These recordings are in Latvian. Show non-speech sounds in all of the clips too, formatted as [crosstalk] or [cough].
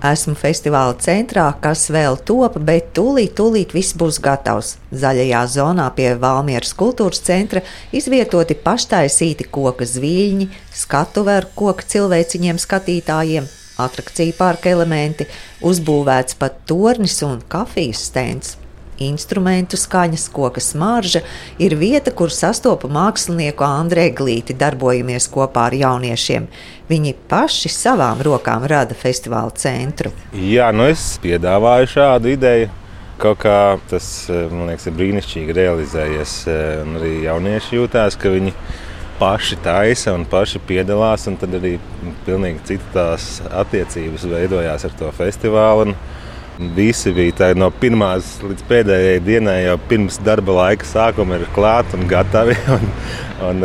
Esmu festivāla centrā, kas vēl top, bet tūlīt, tūlīt viss būs gatavs. Zaļajā zonā pie Valmieras kultūras centra izvietoti paštaisīti koka zviļņi, skatuve ar koka cilvēciņiem skatītājiem, atrakciju parka elementi, uzbūvēts pat tornis un kafijas stends instrumentu skaņas, koka smarža, ir vieta, kur sastopu mākslinieku Andrei Glīti, darbojamies kopā ar jauniešiem. Viņi paši savām rokām rada festivāla centru. Jā, nu es piedāvāju šādu ideju. Kaut kā tas man liekas, ir brīnišķīgi realizējies. Arī jaunieši jūtās, ka viņi paši taisa un paši piedalās. Tad arī pilnīgi citas attiecības veidojās ar to festivālu. Un Visi bija no pirmās līdz pēdējai dienai, jau pirms darba laika sākuma, ir klāti un gatavi. [laughs] Un, un,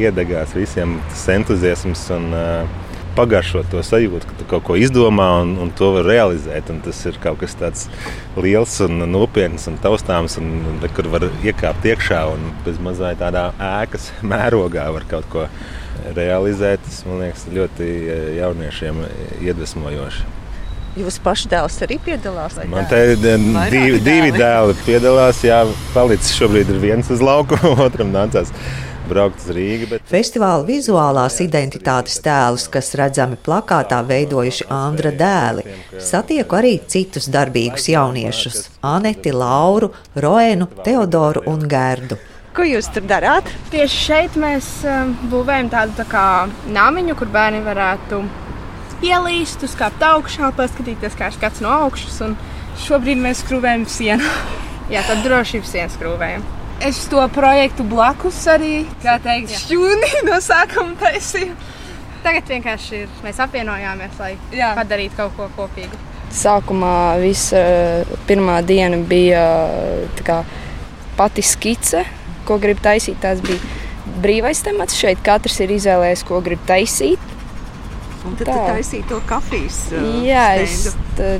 iedegās visiem tas entuziasms un pagaršot to sajūtu, ka tu kaut ko izdomā un, un to var realizēt. Un tas ir kaut kas tāds liels un nopietns un taustāms, un, un, kur var iekāpt iekšā un bez mazliet tādā ēkas [laughs] mērogā var kaut ko realizēt. Tas man liekas ļoti jauniešiem iedvesmojoši. Jūsu paša dēls arī piedalās? Man te ir divi, divi dēli piedalās. Jā, palicis šobrīd ir viens uz lauku, [laughs] otram nācās braukt uz Rīgā. Bet... Festivāla vizuālās identitātes tēlus, kas redzami plakātā veidojuši Andra dēli, satieku arī citus darbīgus jauniešus - Aneti, Lauru, Roēnu, Teodoru un Gērdu. Ko jūs tur darāt? Tieši šeit mēs būvējam tādu tā kā namiņu, kur bērni varētu ielīst, uzkāpt augšā, paskatīties, kā skats no augšas. Šobrīd mēs skrūvējam sienu. [laughs] Jā, tad drošības sienas skrūvējam. Es to projektu blakus arī, kā teikt, šķūni [laughs] no sākuma taisīju. Tagad vienkārši ir, mēs apvienojāmies, lai Jā. padarītu kaut ko kopīgu. Sākumā visa pirmā diena bija kā, pati skice, ko grib taisīt. Tas bija brīvais temats. Šeit katrs ir izvēlējies, ko grib taisīt. Un tad tā. tu taisīji to kafijas uh, jā, es, tā,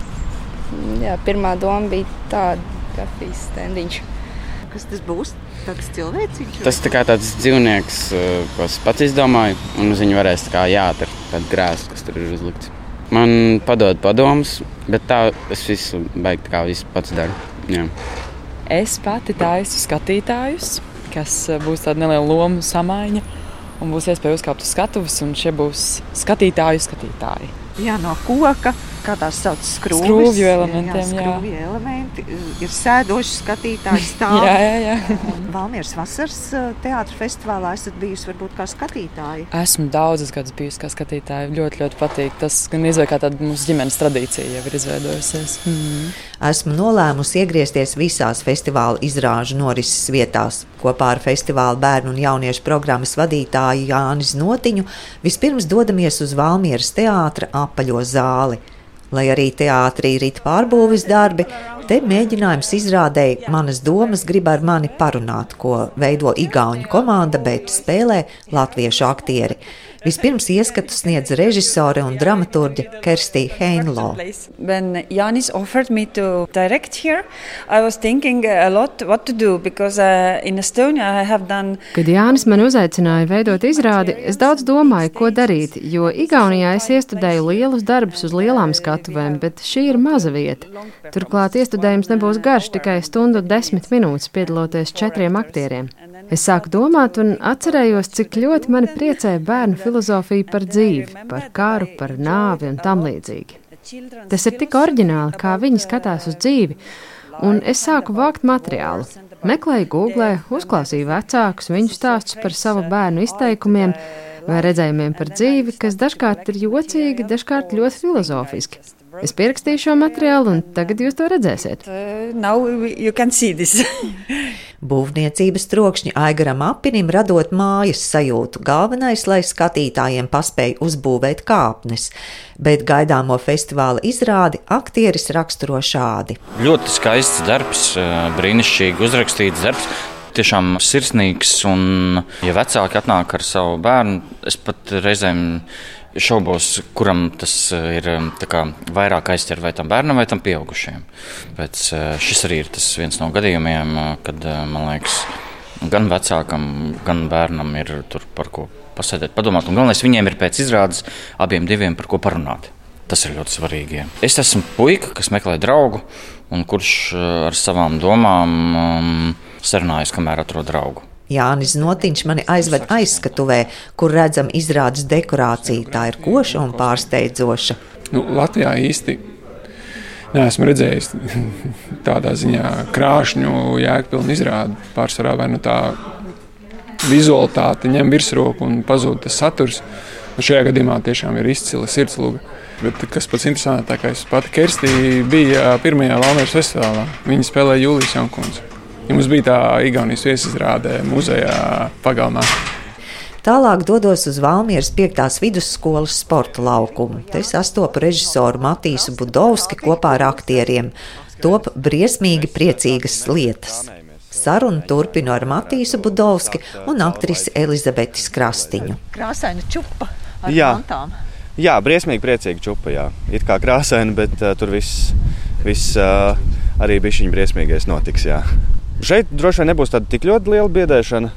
jā, pirmā doma bija tāda kafijas stendiņš. Kas tas būs? Tāds cilvēciņš? Tas tā kā tāds dzīvnieks, uh, ko es pats izdomāju, un uz viņu varēs kā jāatar tādu grēsu, kas tur ir uzlikts. Man padod padomus, bet tā es visu beigtu kā visu pats daru. Jā. Es pati taisu skatītājus, kas uh, būs tāda neliela loma samaiņa un būs iespēja uzkāpt uz skatuves, un šie būs skatītāju skatītāji. Jā, no koka, kā tās sauc, skrūvis, skrūvju elementiem. Jā, skrūvju jā. elementi. Ir sēdoši skatītāji stāv. [laughs] jā, jā, jā. Valmieras vasaras teātra festivālā esat bijusi varbūt kā skatītāji. Esmu daudzas gadus bijusi kā skatītāja. Ļoti, ļoti patīk. Tas gan izvēl kā tāda mūsu ģimenes tradīcija jau ir izveidojusies. Mm -hmm. Esmu nolēmusi iegriezties visās festivāla izrāžu norises vietās. Kopā ar festivāla bērnu un jauniešu programmas vadītāju Jānis Notiņu vispirms dodamies uz Valmieras teātra apaļo zāli. Lai arī teātrī ir pārbūves darbi, te mēģinājums izrādēja manas domas grib ar mani parunāt, ko veido Igauņu komanda, bet spēlē latviešu aktieri. Vispirms ieskatu sniedz režisore un dramaturģe Kerstīna Heinlo. When Janis offered me to direct here, I was thinking a lot what to do because uh, in Estonia I have done. Kad Jānis man uzaicināja veidot izrādi, es daudz domāju, ko darīt, jo Igaunijā es iestudēju lielus darbus uz lielām skatuvēm, bet šī ir maza vieta. Turklāt iestudējums nebūs garš, tikai stundu desmit minūtes piedaloties četriem aktieriem. Es sāku domāt un atcerējos, cik ļoti mani priecē bērnu filozofija par dzīvi, par karu, par nāvi un tam līdzīgi. Tas ir tik oriģināli, kā viņi skatās uz dzīvi, un es sāku vākt materiālu. Meklēju Google, uzklausīju vecākus, viņu stāstus par savu bērnu izteikumiem vai redzējumiem par dzīvi, kas dažkārt ir jocīgi, dažkārt ļoti filozofiski. Es pierakstīju šo materiālu, un tagad jūs to redzēsiet. [laughs] Būvniecības trokšņi Aigaram apinim radot mājas sajūtu. Galvenais, lai skatītājiem paspēj uzbūvēt kāpnes, bet gaidāmo festivāla izrādi aktieris raksturo šādi. Ļoti skaists darbs, brīnišķīgi uzrakstīts darbs tiešām sirsnīgs. Un, ja vecāki atnāk ar savu bērnu, es pat reizēm šaubos, kuram tas eh, ir kā, vairāk aizķer vai tam bērnam vai tam pieaugušajam. Bet eh, šis arī ir viens no gadījumiem, eh, kad man liekas, gan vecākam, gan bērnam ir par ko pasēdēt, padomāt. Un galvenais viņiem ir pēc izrādes abiem diviem par ko parunāt. Tas ir ļoti svarīgi. Jā. Es esmu puika, kas meklē draugu un kurš ar savām domām um, sarunājas, kamēr atrod draugu. Jānis Notiņš mani aizved aizskatuvē, kur redzam izrādes dekorāciju. Tā ir koša un pārsteidzoša. Nu, Latvijā īsti neesmu redzējis [laughs] tādā ziņā krāšņu, jēgpilnu izrādi. Pārsvarā vai nu tā vizualitāte ņem virsroku un pazūd tas saturs. Nu, šajā gadījumā tiešām ir izcila sirdsluga. Bet, kas pats interesantākais, pati Kerstī bija pirmajā Valmēras festivālā. Viņa spēlēja Jūlijas Jankundzi. Ja mums bija tā Igaunijas viesizrāde muzejā pagalmā. Tālāk dodos uz Valmieras 5. vidusskolas sporta laukumu. Te sastopu režisoru Matīsu Budovski kopā ar aktieriem. Top briesmīgi priecīgas lietas. Sarunu turpinu ar Matīsu Budovski un aktrisi Elizabeti Krastiņu. Krāsaina čupa ar Jā. mantām. Jā, briesmīgi priecīga čupa. Jā. It kā krāsaina, bet uh, tur viss, viss uh, arī bija šī briesmīgais notiks. Jā. Šeit droši vien nebūs tāda tik ļoti liela biedēšana.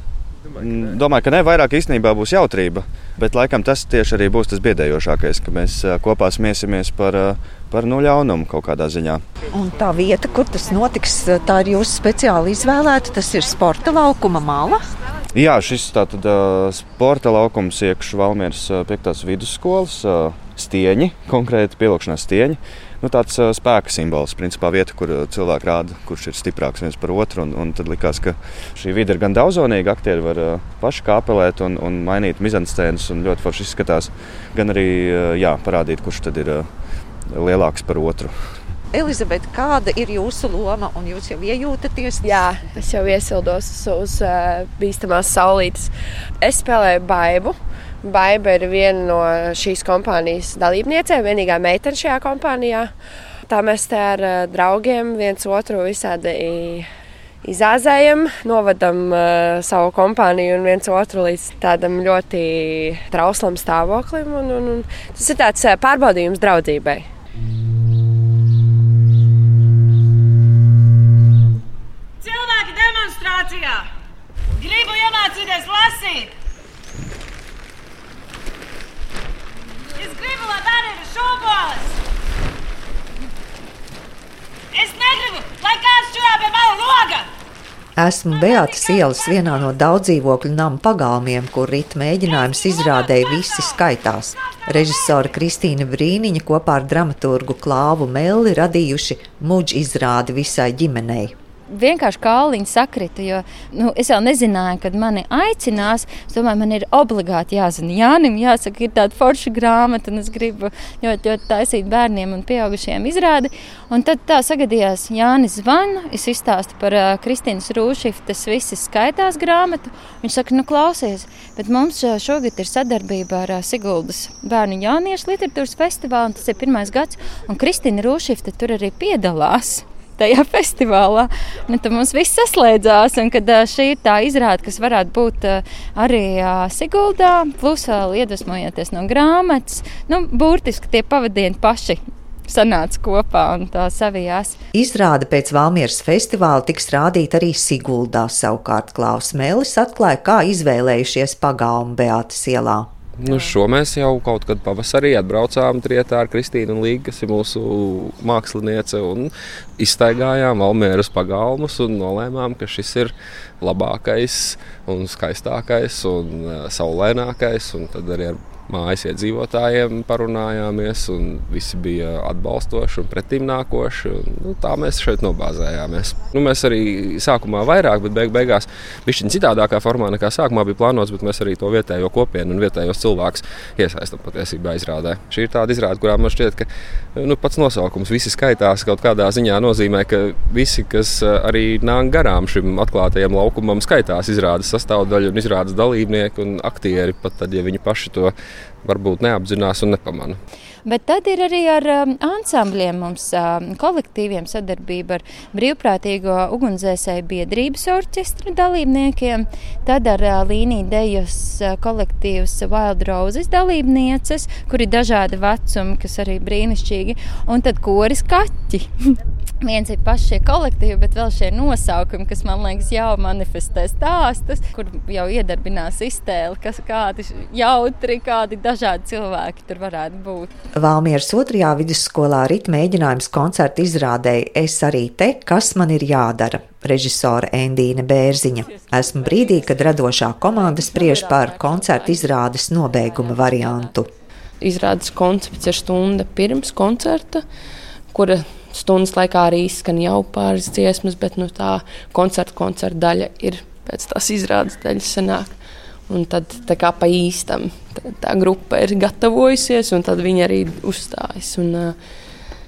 Mm, Domāju, ka ne vairāk īstenībā būs jautrība, bet laikam tas tieši arī būs tas biedējošākais, ka mēs kopā smiesimies par, par nu ļaunumu kaut kādā ziņā. Un tā vieta, kur tas notiks, tā ir jūsu speciāli izvēlēta. Tas ir sporta laukuma mala. Jā, šis tātad sporta laukums iekšā Valmieras 5. vidusskolas stieņi, konkrēti pielikšanās stieņi. Nu, tāds uh, spēka simbols, principā vieta, kur uh, cilvēki rāda, kurš ir stiprāks viens par otru. Un, un tad likās, ka šī vide ir gan daudzonīga, aktieri var uh, paši kāpelēt un, un mainīt mizanscēnas, un ļoti forši izskatās. Gan arī uh, jā, parādīt, kurš tad ir uh, lielāks par otru. Elizabete, kāda ir jūsu loma un jūs jau iejūtaties? Jā, es jau iesildos uz uh, bīstamās saulītes. Es spēlēju baidu. Baiba ir viena no šīs kompānijas dalībniecēm, vienīgā meitene šajā kompānijā. Tā mēs te ar uh, draugiem viens otru visādi izāzējam, novadam uh, savu kompāniju un viens otru līdz tādam ļoti trauslam stāvoklim. Un, un, un tas ir tāds uh, pārbaudījums draudzībai. Cilvēki demonstrācijā! Gribu iemācīties lasīt! Es gribu, lai bērni ir šūpoles! Es negribu, lai kāds čurā pie mana loga! Esmu Beatas ielas vienā no daudzdzīvokļu nama pagalmiem, kur rīt mēģinājums izrādēja visi skaitās. Režisora Kristīna Brīniņa kopā ar dramaturgu Klāvu Melli radījuši muģu izrādi visai ģimenei vienkārši kāliņi sakrita. Jo nu, es jau nezināju, kad mani aicinās. Es domāju, man ir obligāti jāzina. Jānim jāsaka, ir tāda forša grāmata, un es gribu ļoti, ļoti taisīt bērniem un pieaugušiem izrādi. Un tad tā sagadījās, Jānis zvana, es izstāstu par uh, Kristīnas Rūšiftas visas skaitās grāmatu. Viņš saka, nu klausies, bet mums šogad ir sadarbība ar uh, Siguldas bērnu jauniešu literatūras festivālu, un tas ir pirmais gads, un Kristīna Rūšifta tur arī piedalās tajā festivālā. Nu, tad mums viss saslēdzās, un kad šī ir tā izrāde, kas varētu būt arī Siguldā, plus vēl iedvesmojoties no grāmatas, nu, burtiski tie pavadieni paši sanāca kopā un tā savijās. Izrāde pēc Valmieras festivāla tiks rādīta arī Siguldā. Savukārt Klaus Mēlis atklāja, kā izvēlējušies pagalmu Beātas ielā. Nu, šo mēs jau kaut kad pavasarī atbraucām trietā ar Kristīnu Līgu, kas ir mūsu māksliniece, un iztaigājām Valmieras pagalmus un nolēmām, ka šis ir labākais un skaistākais un saulēnākais, un tad arī ar mājas iedzīvotājiem parunājāmies, un visi bija atbalstoši un pretimnākoši. Un, nu, tā mēs šeit nobāzējāmies. Nu, mēs arī sākumā vairāk, bet beig beigās bija citādākā formā nekā sākumā bija plānots, bet mēs arī to vietējo kopienu un vietējos cilvēkus iesaistām patiesībā izrādē. Šī ir tāda izrāde, kurā man šķiet, ka nu, pats nosaukums visi skaitās kaut kādā ziņā nozīmē, ka visi, kas arī nāk garām šim atklātajam laukumam, skaitās izrādes sastāvdaļu un izrādes dalībnieki un aktieri, pat tad, ja viņi paši to varbūt neapzinās un nepamana. Bet tad ir arī ar um, ansambļiem, mums um, kolektīviem sadarbība ar brīvprātīgo ugunsdzēsēju biedrības orķestra dalībniekiem, tad ar uh, līniju dejas uh, kolektīvas Wild Roses dalībnieces, kur ir dažādi vecumi, kas arī brīnišķīgi, un tad koris kaķi. [laughs] Viens ir paši šie kolektīvi, bet vēl šie nosaukumi, kas man liekas, jau manifestē stāstus, kur jau iedarbinās iztēli, kas kādi jautri, kādi dažādi cilvēki tur varētu būt. Valmieras otrajā vidusskolā rīt mēģinājums koncerta izrādēja Es arī te, kas man ir jādara. Režisora Endīna Bērziņa. Esmu brīdī, kad radošā komanda spriež par koncerta izrādes nobeiguma variantu. Izrādes koncepts ir stunda pirms koncerta, kura stundas laikā arī izskan jau pāris dziesmas, bet nu, tā koncerta, koncerta daļa ir pēc tās izrādes daļas sanāk. Un tad tā kā pa īstam tā, tā grupa ir gatavojusies, un tad viņi arī uzstājas. Un, uh,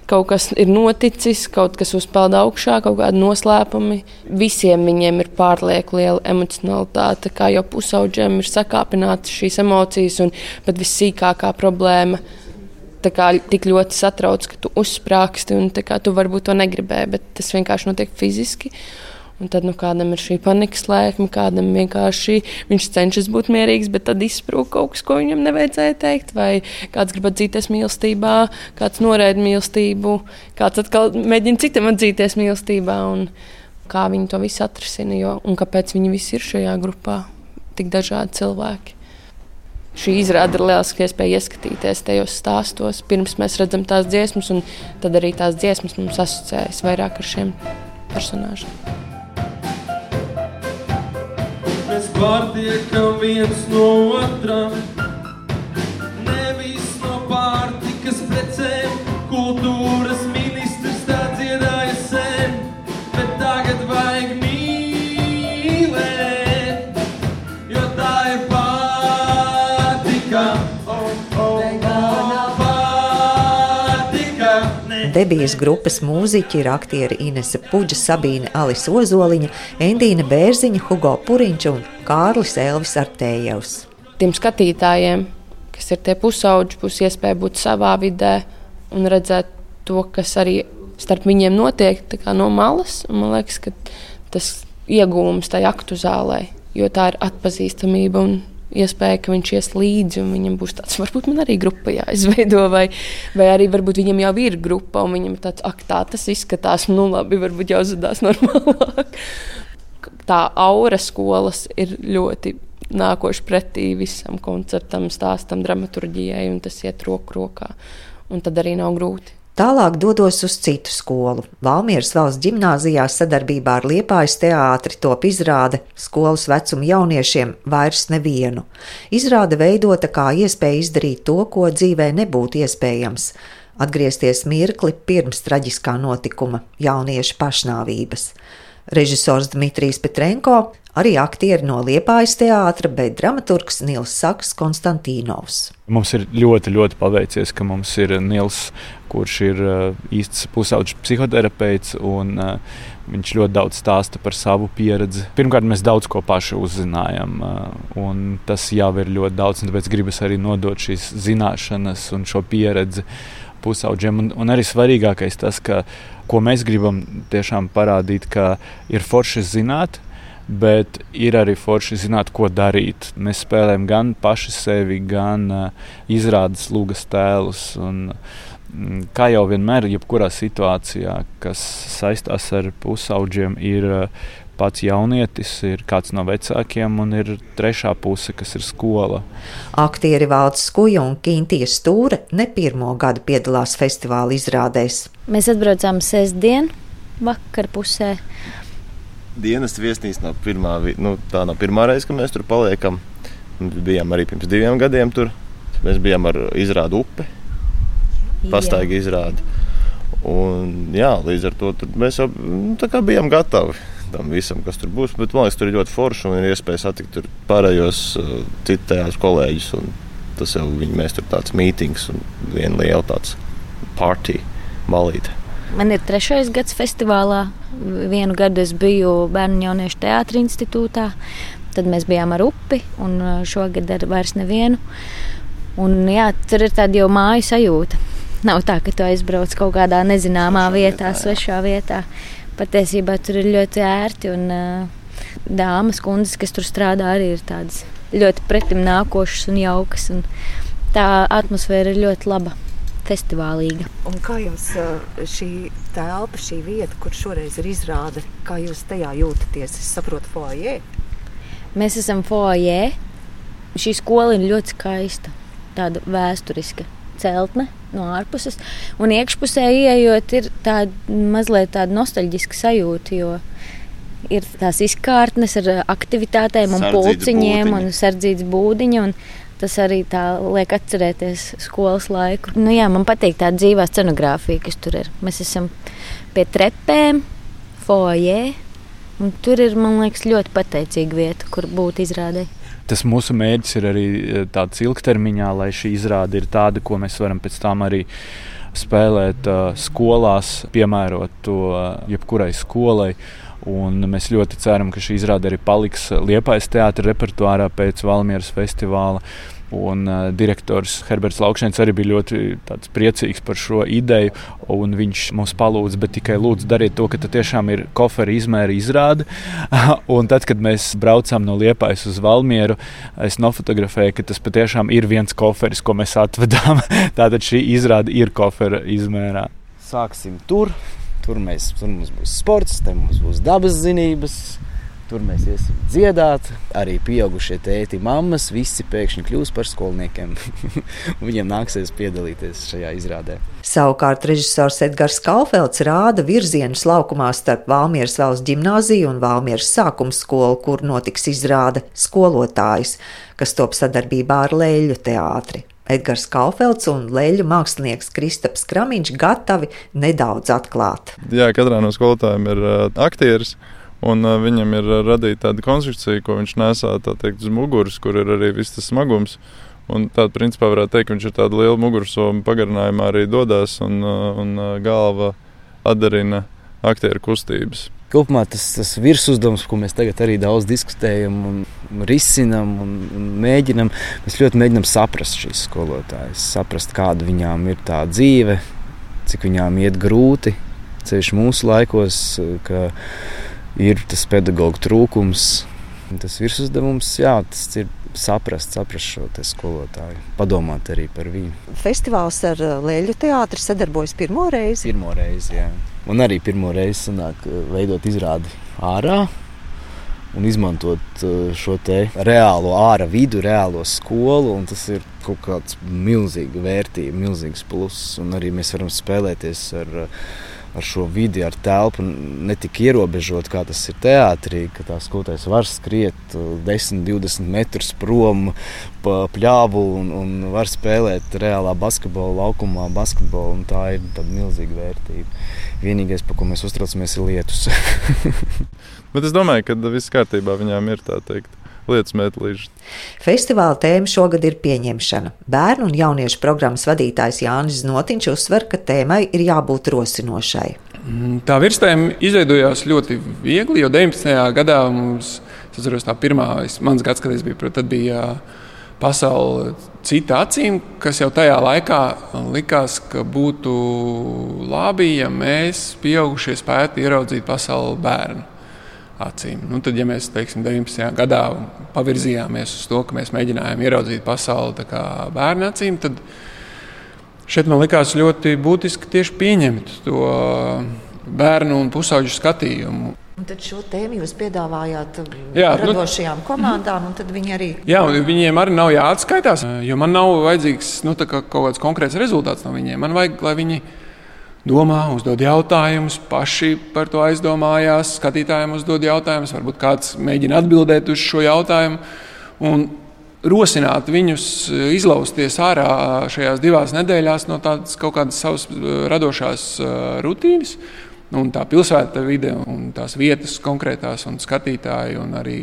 kaut kas ir noticis, kaut kas uzpeld augšā, kaut kādi noslēpumi. Visiem viņiem ir pārlieku liela emocionalitāte, kā jau pusauģiem ir sakāpināts šīs emocijas, un pat vissīkākā problēma kā, tik ļoti satrauc, ka tu uzsprāgsti un kā, tu varbūt to negribēji, bet tas vienkārši notiek fiziski. Un tad nu, kādam ir šī panikas lēkme, kādam vienkārši viņš cenšas būt mierīgs, bet tad izsprūg kaut kas, ko viņam nevajadzēja teikt. Vai kāds grib atzīties mīlestībā, kāds noraida mīlestību, kāds atkal mēģina citam atzīties mīlestībā. Kā viņi to visu atrisina jo, un kāpēc viņi visi ir šajā grupā, tik dažādi cilvēki. Šī izrāde ir lieliski iespēja ieskatīties tajos stāstos, pirms mēs redzam tās dziesmas, un tad arī tās dziesmas mums asociējas vairāk ar šiem personāžiem. Pārtiekam viens no otra, Debijas grupas mūziķi ir aktieri Inese Puģa, Sabīne Alisa Ozoliņa, Endīna Bērziņa, Hugo Puriņš un Kārlis Elvis Artējevs. Tiem skatītājiem, kas ir tie pusauģi, būs iespēja būt savā vidē un redzēt to, kas arī starp viņiem notiek no malas. Man liekas, ka tas iegūms tai aktu zālē, jo tā ir atpazīstamība un iespēja, ka viņš ies līdzi un viņam būs tāds, varbūt man arī grupa jāizveido, vai, vai arī varbūt viņam jau ir grupa un viņam ir tāds, ak, tā tas izskatās, nu labi, varbūt jāuzvedās [laughs] normālāk. Tā aura skolas ir ļoti nākoši pretī visam koncertam, stāstam, dramaturgijai, un tas iet roku rokā. Un tad arī nav grūti. Tālāk dodos uz citu skolu. Valmieras valsts gimnājā sadarbībā ar Liepājas teātri top izrāde skolas vecuma jauniešiem vairs nevienu. Izrāde veidota kā iespēja izdarīt to, ko dzīvē nebūtu iespējams - atgriezties mirkli pirms traģiskā notikuma - jauniešu pašnāvības. Režisors Dmitrijs Petrenko, arī aktieri no Liepājas teātra, bet dramaturgs Nils Saks Konstantīnovs. Mums ir ļoti, ļoti paveicies, ka mums ir Nils, kurš ir uh, īsts pusauģis psihoterapeits. Un, uh, Viņš ļoti daudz stāsta par savu pieredzi. Pirmkārt, mēs daudz ko paši uzzinājām, un tas jau ir ļoti daudz. Tāpēc gribas arī nodot šīs zināšanas un šo pieredzi pusauģiem. Un, un arī svarīgākais tas, ka, ko mēs gribam tiešām parādīt, ka ir forši zināt, bet ir arī forši zināt, ko darīt. Mēs spēlējam gan paši sevi, gan uh, izrādes lūgas tēlus. Un, mm, Kā jau vienmēr, jebkurā situācijā, kas saistās ar pusauģiem, ir uh, pats jaunietis, ir kāds no vecākiem, un ir trešā puse, kas ir skola. Aktieri Valds Skuja un Kintija Stūra ne pirmo gadu piedalās festivāla izrādēs. Mēs atbraucām sestdien, vakar pusē. Dienas viesnīca nav pirmā, nu, tā nav pirmā reize, kad mēs tur paliekam. Mēs bijām arī pirms diviem gadiem tur. Mēs bijām ar izrādu upi, pastaigi izrādi. Un, jā, līdz ar to mēs jau nu, bijām gatavi tam visam, kas tur būs. Bet man liekas, tur ir ļoti forši un ir iespēja satikt pārējos uh, citus kolēģus. Tas jau viņi, mēs tur tāds mītings un viena liela tāds partija malīte. Man ir trešais gads festivālā. Vienu gadu es biju Bērnu jauniešu teātris institūtā. Tad mēs bijām ar upi, un uh, šogad ar vairs nevienu. Un, jā, tur ir tāda jau māju sajūta. Nav tā, ka tu aizbrauc kaut kādā nezināmā vietā, svešā vietā. Patiesībā tur ir ļoti ērti. Un, uh, dāmas, kundzes, kas tur strādā, arī ir tādas ļoti pretim nākošas un jaukas. Un tā atmosfēra ir ļoti laba. Festivālīga. Un kā jums šī telpa, šī vieta, kur šoreiz ir izrāde, kā jūs tajā jūtaties? Es saprotu, foajē. Mēs esam foajē. Šī skola ir ļoti skaista, tāda vēsturiska celtne no ārpuses. Un iekšpusē ieejot, ir tāda mazliet tāda nostalģiska sajūta. Jo ir tās izkārtnes ar aktivitātēm, un pulciņiem un sardzītas būdiņa. Un tas arī tā liek atcerēties skolas laiku. Nu, jā, man patīk tā dzīvā scenogrāfija, kas tur ir. Mēs esam pie trepēm, foijē. Tur ir, man liekas, ļoti pateicīga vieta, kur būt izrādē. Tas mūsu mērķis ir arī tāds ilgtermiņā, lai šī izrāde ir tāda, ko mēs varam pēc tam arī spēlēt uh, skolās, piemērot to uh, jebkurai skolai. Un mēs ļoti ceram, ka šī izrāde arī paliks Liepājas teātris repertuārā pēc Valmieras festivāla. Un, uh, direktors Herberts Laukšņēns arī bija ļoti priecīgs par šo ideju. Viņš mums palūdza, bet tikai lūdzu, dariet to, ka tā tiešām ir kofera izmēra izrāde. [laughs] un tad, kad mēs braucām no Liepājas uz Valmieru, es nofotografēju, ka tas patiešām ir viens koferis, ko mēs atvedām. [laughs] Tātad šī izrāde ir kofera izmērā. Sāksim tur. Tur, mēs, tur mums būs sports, tur mums būs dabas zinības, tur mēs iesim dziedāt. Arī pieaugušie tēti, mammas, visi pēkšņi kļūs par skolniekiem. [laughs] Viņiem nāksies piedalīties šajā izrādē. Savukārt režisors Edgars Kalfelds rāda virzienus laukumā starp Valmieras valsts ģimnāziju un Valmieras sākuma skolu, kur notiks izrāde skolotājs, kas top sadarbībā ar Lēļu teātri. Edgars Kalfelds un leļu mākslinieks Kristaps Kramiņš gatavi nedaudz atklāt. Jā, katrā no skolotājiem ir uh, aktieris. Un uh, viņam ir uh, radīta tāda konstrukcija, ko viņš nesā teikt, uz muguras, kur ir arī viss tas smagums. Un tādā principā varētu teikt, ka viņš ir tāda liela mugursoma pagarinājumā arī dodas un, un galva atdarina aktieru kustības. Kopumā tas, tas virsuzdevums, ko mēs tagad arī daudz diskutējam un risinām un, un mēģinām, mēs ļoti mēģinām saprast šīs skolotājas, saprast, kāda viņām ir tā dzīve, cik viņām iet grūti, ceļš mūsu laikos, ka ir tas pedagoģa trūkums. Tas virsuzdevums, jā, tas ir saprast, saprast šo skolotāju, padomāt arī par viņu. Festivāls ar Lēļu teātri sadarbojas pirmo reizi. Pirmo reizi, jā. Man arī pirmo reizi sanāk eh, veidot izrādi ārā un izmantot eh, šo reālo ārā vidu, reālo skolu. Tas ir kaut kāds milzīgs vērtība, milzīgs pluss. Un arī mēs varam spēlēties ar, ar šo vidi, ar telpu, ne tik ierobežot, kā tas ir teātrī, ka tā skolotājs var skriet 10, eh, 20 metrus prom pa pļāvu un, un var spēlēt reālā basketbola laukumā, basketbolu. Tā ir milzīga vērtība. Vienīgais, par ko mēs uztraucamies, ir lietus. [laughs] Bet es domāju, ka viss kārtībā viņām ir tā teikt. Lietas metlīši. Festivāla tēma šogad ir pieņemšana. Bērnu un jauniešu programmas vadītājs Jānis Notiņš uzsver, ka tēmai ir jābūt rosinošai. Mm, tā virstēma izveidojās ļoti viegli, jo 19. gadā mums, tas atceros, tā pirmā, mans gads, kad es biju, tad bija pasaule cita acīm, kas jau tajā laikā likās, ka būtu labi, ja mēs, pieaugušie, spētu ieraudzīt pasauli bērnu acīm. Nu, tad, ja mēs teiksim, 19. gadā pavirzījāmies uz to, ka mēs mēģinājām ieraudzīt pasauli bērnu acīm, tad šeit man likās ļoti būtiski tieši pieņemt to bērnu un pusauģu skatījumu. Un tad šo tēmu jūs piedāvājāt jā, nu, radošajām nu, komandām, un viņi arī. Jā, viņiem arī nav jāatskaitās, jo man nav vajadzīgs nu, kā kaut kāds konkrēts rezultāts no viņiem. Man vajag, lai viņi domā, uzdod jautājumus, paši par to aizdomājās, skatītājiem uzdod jautājumus, varbūt kāds mēģina atbildēt uz šo jautājumu. Un rosināt viņus izlausties ārā šajās divās nedēļās no tādas kaut kādas savas radošās rutīnas Un tā pilsēta vide un tās vietas konkrētās un skatītāji un arī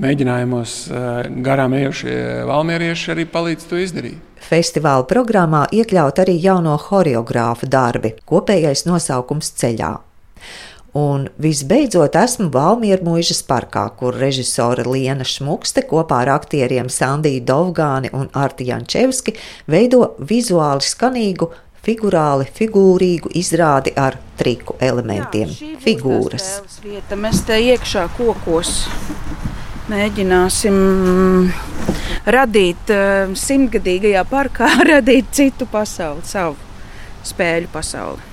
mēģinājumos eh, garām ejošie valmierieši arī palīdz to izdarīt. Festivāla programmā iekļaut arī jauno choreogrāfu darbi, kopējais nosaukums ceļā. Un visbeidzot, esmu Valmiera mūžas parkā, kur režisore Liena Šmukste kopā ar aktieriem Sandiju Dovgāni un Arti Jančevski veido vizuāli skanīgu figurāli, figūrīgu izrādi ar triku elementiem. Jā, figūras. Vieta. Mēs te iekšā kokos mēģināsim radīt uh, simtgadīgajā parkā, [laughs] radīt citu pasauli, savu. spēļu pasauli.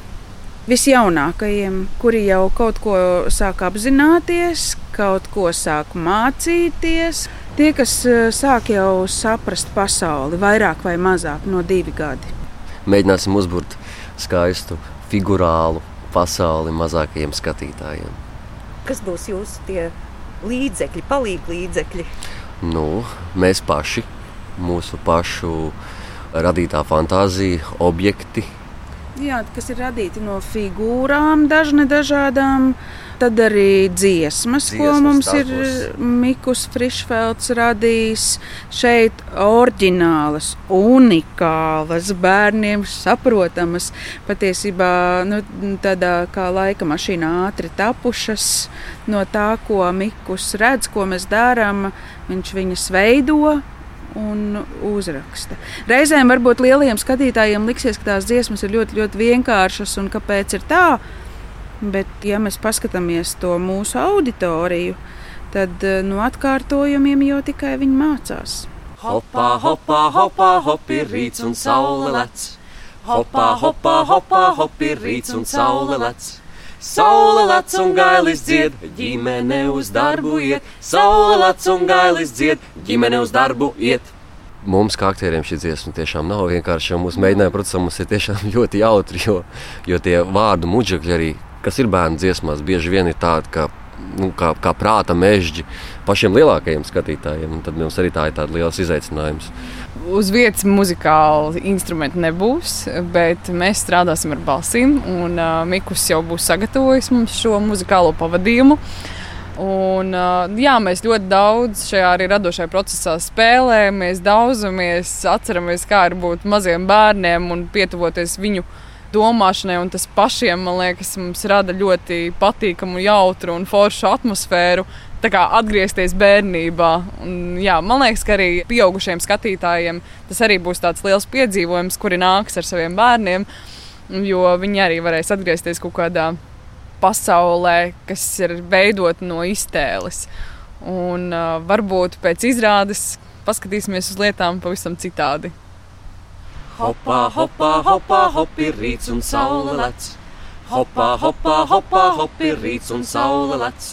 Visjaunākajiem, kuri jau kaut ko sāk apzināties, kaut ko sāk mācīties, tie, kas eh, sāk jau saprast pasauli vairāk vai mazāk no divi gadi. Mēģināsim uzbūvēt skaistu, figurālu pasauli mazākajiem skatītājiem. Kas būs jūsu tie līdzekļi, palīgi līdzekļi? Nu, mēs paši, mūsu pašu radītā fantāzija, objekti. Jā, kas ir radīti no figūrām, dažne dažādām. Tad arī dziesmas, dziesmas ko mums ir Mikls Frišfelds radījis. Šeit oriģinālas, unikālas, bērniem saprotamas, patiesībā nu, tādā kā laika mašīnā ātri tapušas no tā, ko Mikls redz, ko mēs darām. Viņš viņas veido, un uzraksta. Reizēm varbūt lielajiem skatītājiem liksies, ka tās dziesmas ir ļoti, ļoti vienkāršas un kāpēc ir tā. Bet, ja mēs paskatāmies to mūsu auditoriju, tad no atkārtojumiem jau tikai viņi mācās. Hopā, hopā, hopā, hop ir rīts un saule lec. Hopā, hopā, hopā, hop ir rīts un saule lec. Saule lec un gailis dzied, ģimene uz darbu iet. Saule lec un gailis dzied, ģimene uz darbu iet. Mums, kā aktieriem, šī dziesma tiešām nav vienkārši. Mūsu mēģinājumi, protams, mums ir tiešām [laughs] ļoti jautri, jo, jo tie vārdu muģekļi arī, kas ir bērnu dziesmās, bieži vien ir tādi, ka nu, kā, kā prāta mežģi pašiem lielākajiem skatītājiem. Tad mums arī tā ir tāds liels izaicinājums. Uz vietas muzikāli instrumenti nebūs, bet mēs strādāsim ar balsīm. Un uh, Mikls jau būs sagatavojis mums šo muzikālo pavadījumu. Un, jā, mēs ļoti daudz šajā arī radošajā procesā spēlējamies, daudzamies, atceramies, kā ir būt maziem bērniem un pietuvoties viņu domāšanai. Tas pašiem, man liekas, mums rada ļoti patīkamu, jautru un foršu atmosfēru. Tā kā atgriezties bērnībā. Un, jā, man liekas, ka arī pieaugušiem skatītājiem tas arī būs tāds liels piedzīvojums, kuri nāks ar saviem bērniem, jo viņi arī varēs atgriezties kaut kādā pasaulē, kas ir veidota no iztēles. Un uh, varbūt pēc izrādes paskatīsimies uz lietām pavisam citādi. Hopā, hopā, hopā, hop ir rīts un saule lec. Hopā, hopā, hopā, hop ir rīts un saule lec.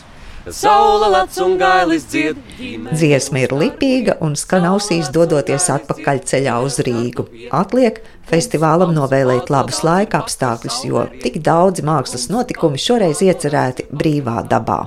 Saula lec un gailis dzied. Dziesma ir lipīga un skan ausīs dodoties atpakaļ ceļā uz Rīgu. Atliek festivālam novēlēt labus laika apstākļus, jo tik daudzi mākslas notikumi šoreiz iecerēti brīvā dabā.